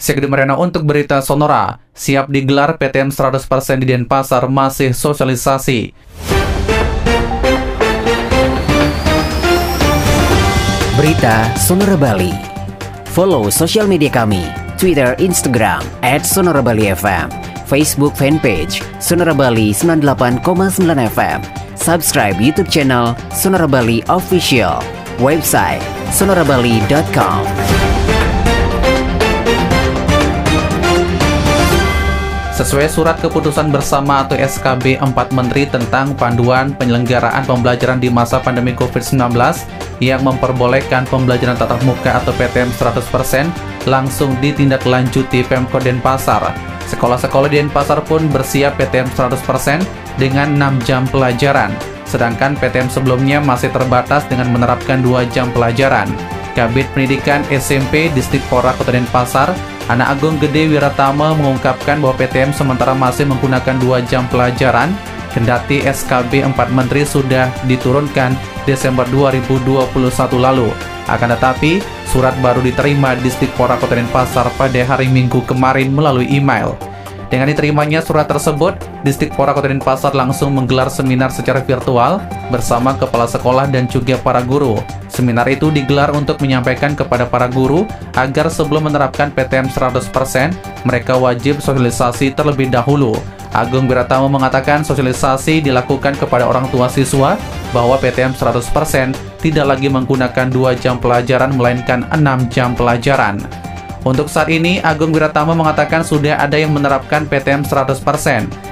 Segede Mariana untuk berita Sonora, siap digelar PTM 100% di Denpasar masih sosialisasi. Berita Sonora Bali. Follow sosial media kami, Twitter, Instagram, at Sonora Bali FM, Facebook fanpage, Sonora Bali 98,9 FM, subscribe YouTube channel Sonora Bali Official, website sonorabali.com. Sesuai surat keputusan bersama atau SKB 4 Menteri tentang panduan penyelenggaraan pembelajaran di masa pandemi COVID-19 yang memperbolehkan pembelajaran tatap muka atau PTM 100% langsung ditindaklanjuti Pemkot Denpasar. Sekolah-sekolah di Denpasar pun bersiap PTM 100% dengan 6 jam pelajaran, sedangkan PTM sebelumnya masih terbatas dengan menerapkan 2 jam pelajaran. Kabit Pendidikan SMP Distrik Pora Kota Denpasar, Anak Agung Gede Wiratama mengungkapkan bahwa PTM sementara masih menggunakan dua jam pelajaran, kendati SKB 4 Menteri sudah diturunkan Desember 2021 lalu. Akan tetapi, surat baru diterima Distrik Pora Kota Denpasar pada hari Minggu kemarin melalui email. Dengan diterimanya surat tersebut, Distrik Pora Kota Denpasar langsung menggelar seminar secara virtual bersama kepala sekolah dan juga para guru. Seminar itu digelar untuk menyampaikan kepada para guru agar sebelum menerapkan PTM 100%, mereka wajib sosialisasi terlebih dahulu. Agung Wiratama mengatakan sosialisasi dilakukan kepada orang tua siswa bahwa PTM 100% tidak lagi menggunakan 2 jam pelajaran melainkan 6 jam pelajaran. Untuk saat ini, Agung Wiratama mengatakan sudah ada yang menerapkan PTM 100%,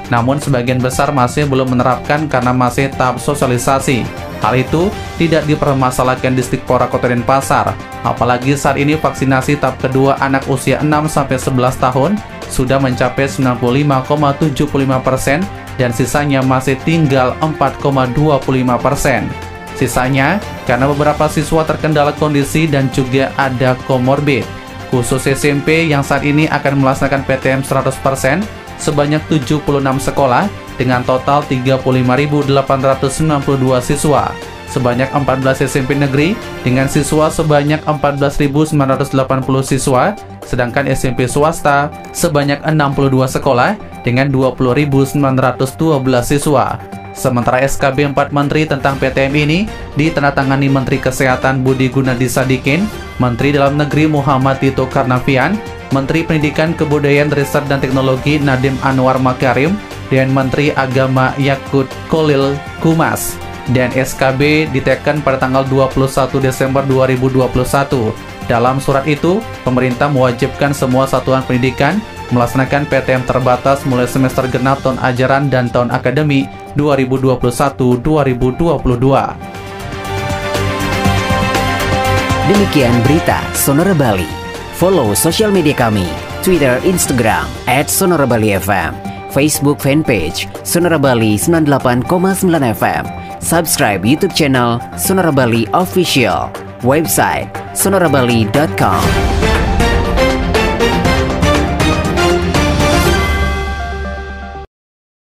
namun sebagian besar masih belum menerapkan karena masih tahap sosialisasi. Hal itu tidak dipermasalahkan distrik Pora Kota Denpasar, apalagi saat ini vaksinasi tahap kedua anak usia 6-11 tahun sudah mencapai 95,75% dan sisanya masih tinggal 4,25%. Sisanya karena beberapa siswa terkendala kondisi dan juga ada komorbid khusus SMP yang saat ini akan melaksanakan PTM 100% sebanyak 76 sekolah dengan total 35.892 siswa, sebanyak 14 SMP negeri dengan siswa sebanyak 14.980 siswa, sedangkan SMP swasta sebanyak 62 sekolah dengan 20.912 siswa. Sementara SKB 4 Menteri tentang PTM ini ditandatangani Menteri Kesehatan Budi Gunadi Sadikin, Menteri Dalam Negeri Muhammad Tito Karnavian, Menteri Pendidikan Kebudayaan Riset dan Teknologi Nadim Anwar Makarim, dan Menteri Agama Yakut Kolil Kumas. Dan SKB ditekan pada tanggal 21 Desember 2021. Dalam surat itu, pemerintah mewajibkan semua satuan pendidikan melaksanakan PTM terbatas mulai semester genap tahun ajaran dan tahun akademi 2021-2022. Demikian berita Sonora Bali. Follow sosial media kami, Twitter, Instagram, at Sonora Bali FM, Facebook fanpage Sonora Bali 98,9 FM, subscribe YouTube channel Sonora Bali Official, website sonorabali.com.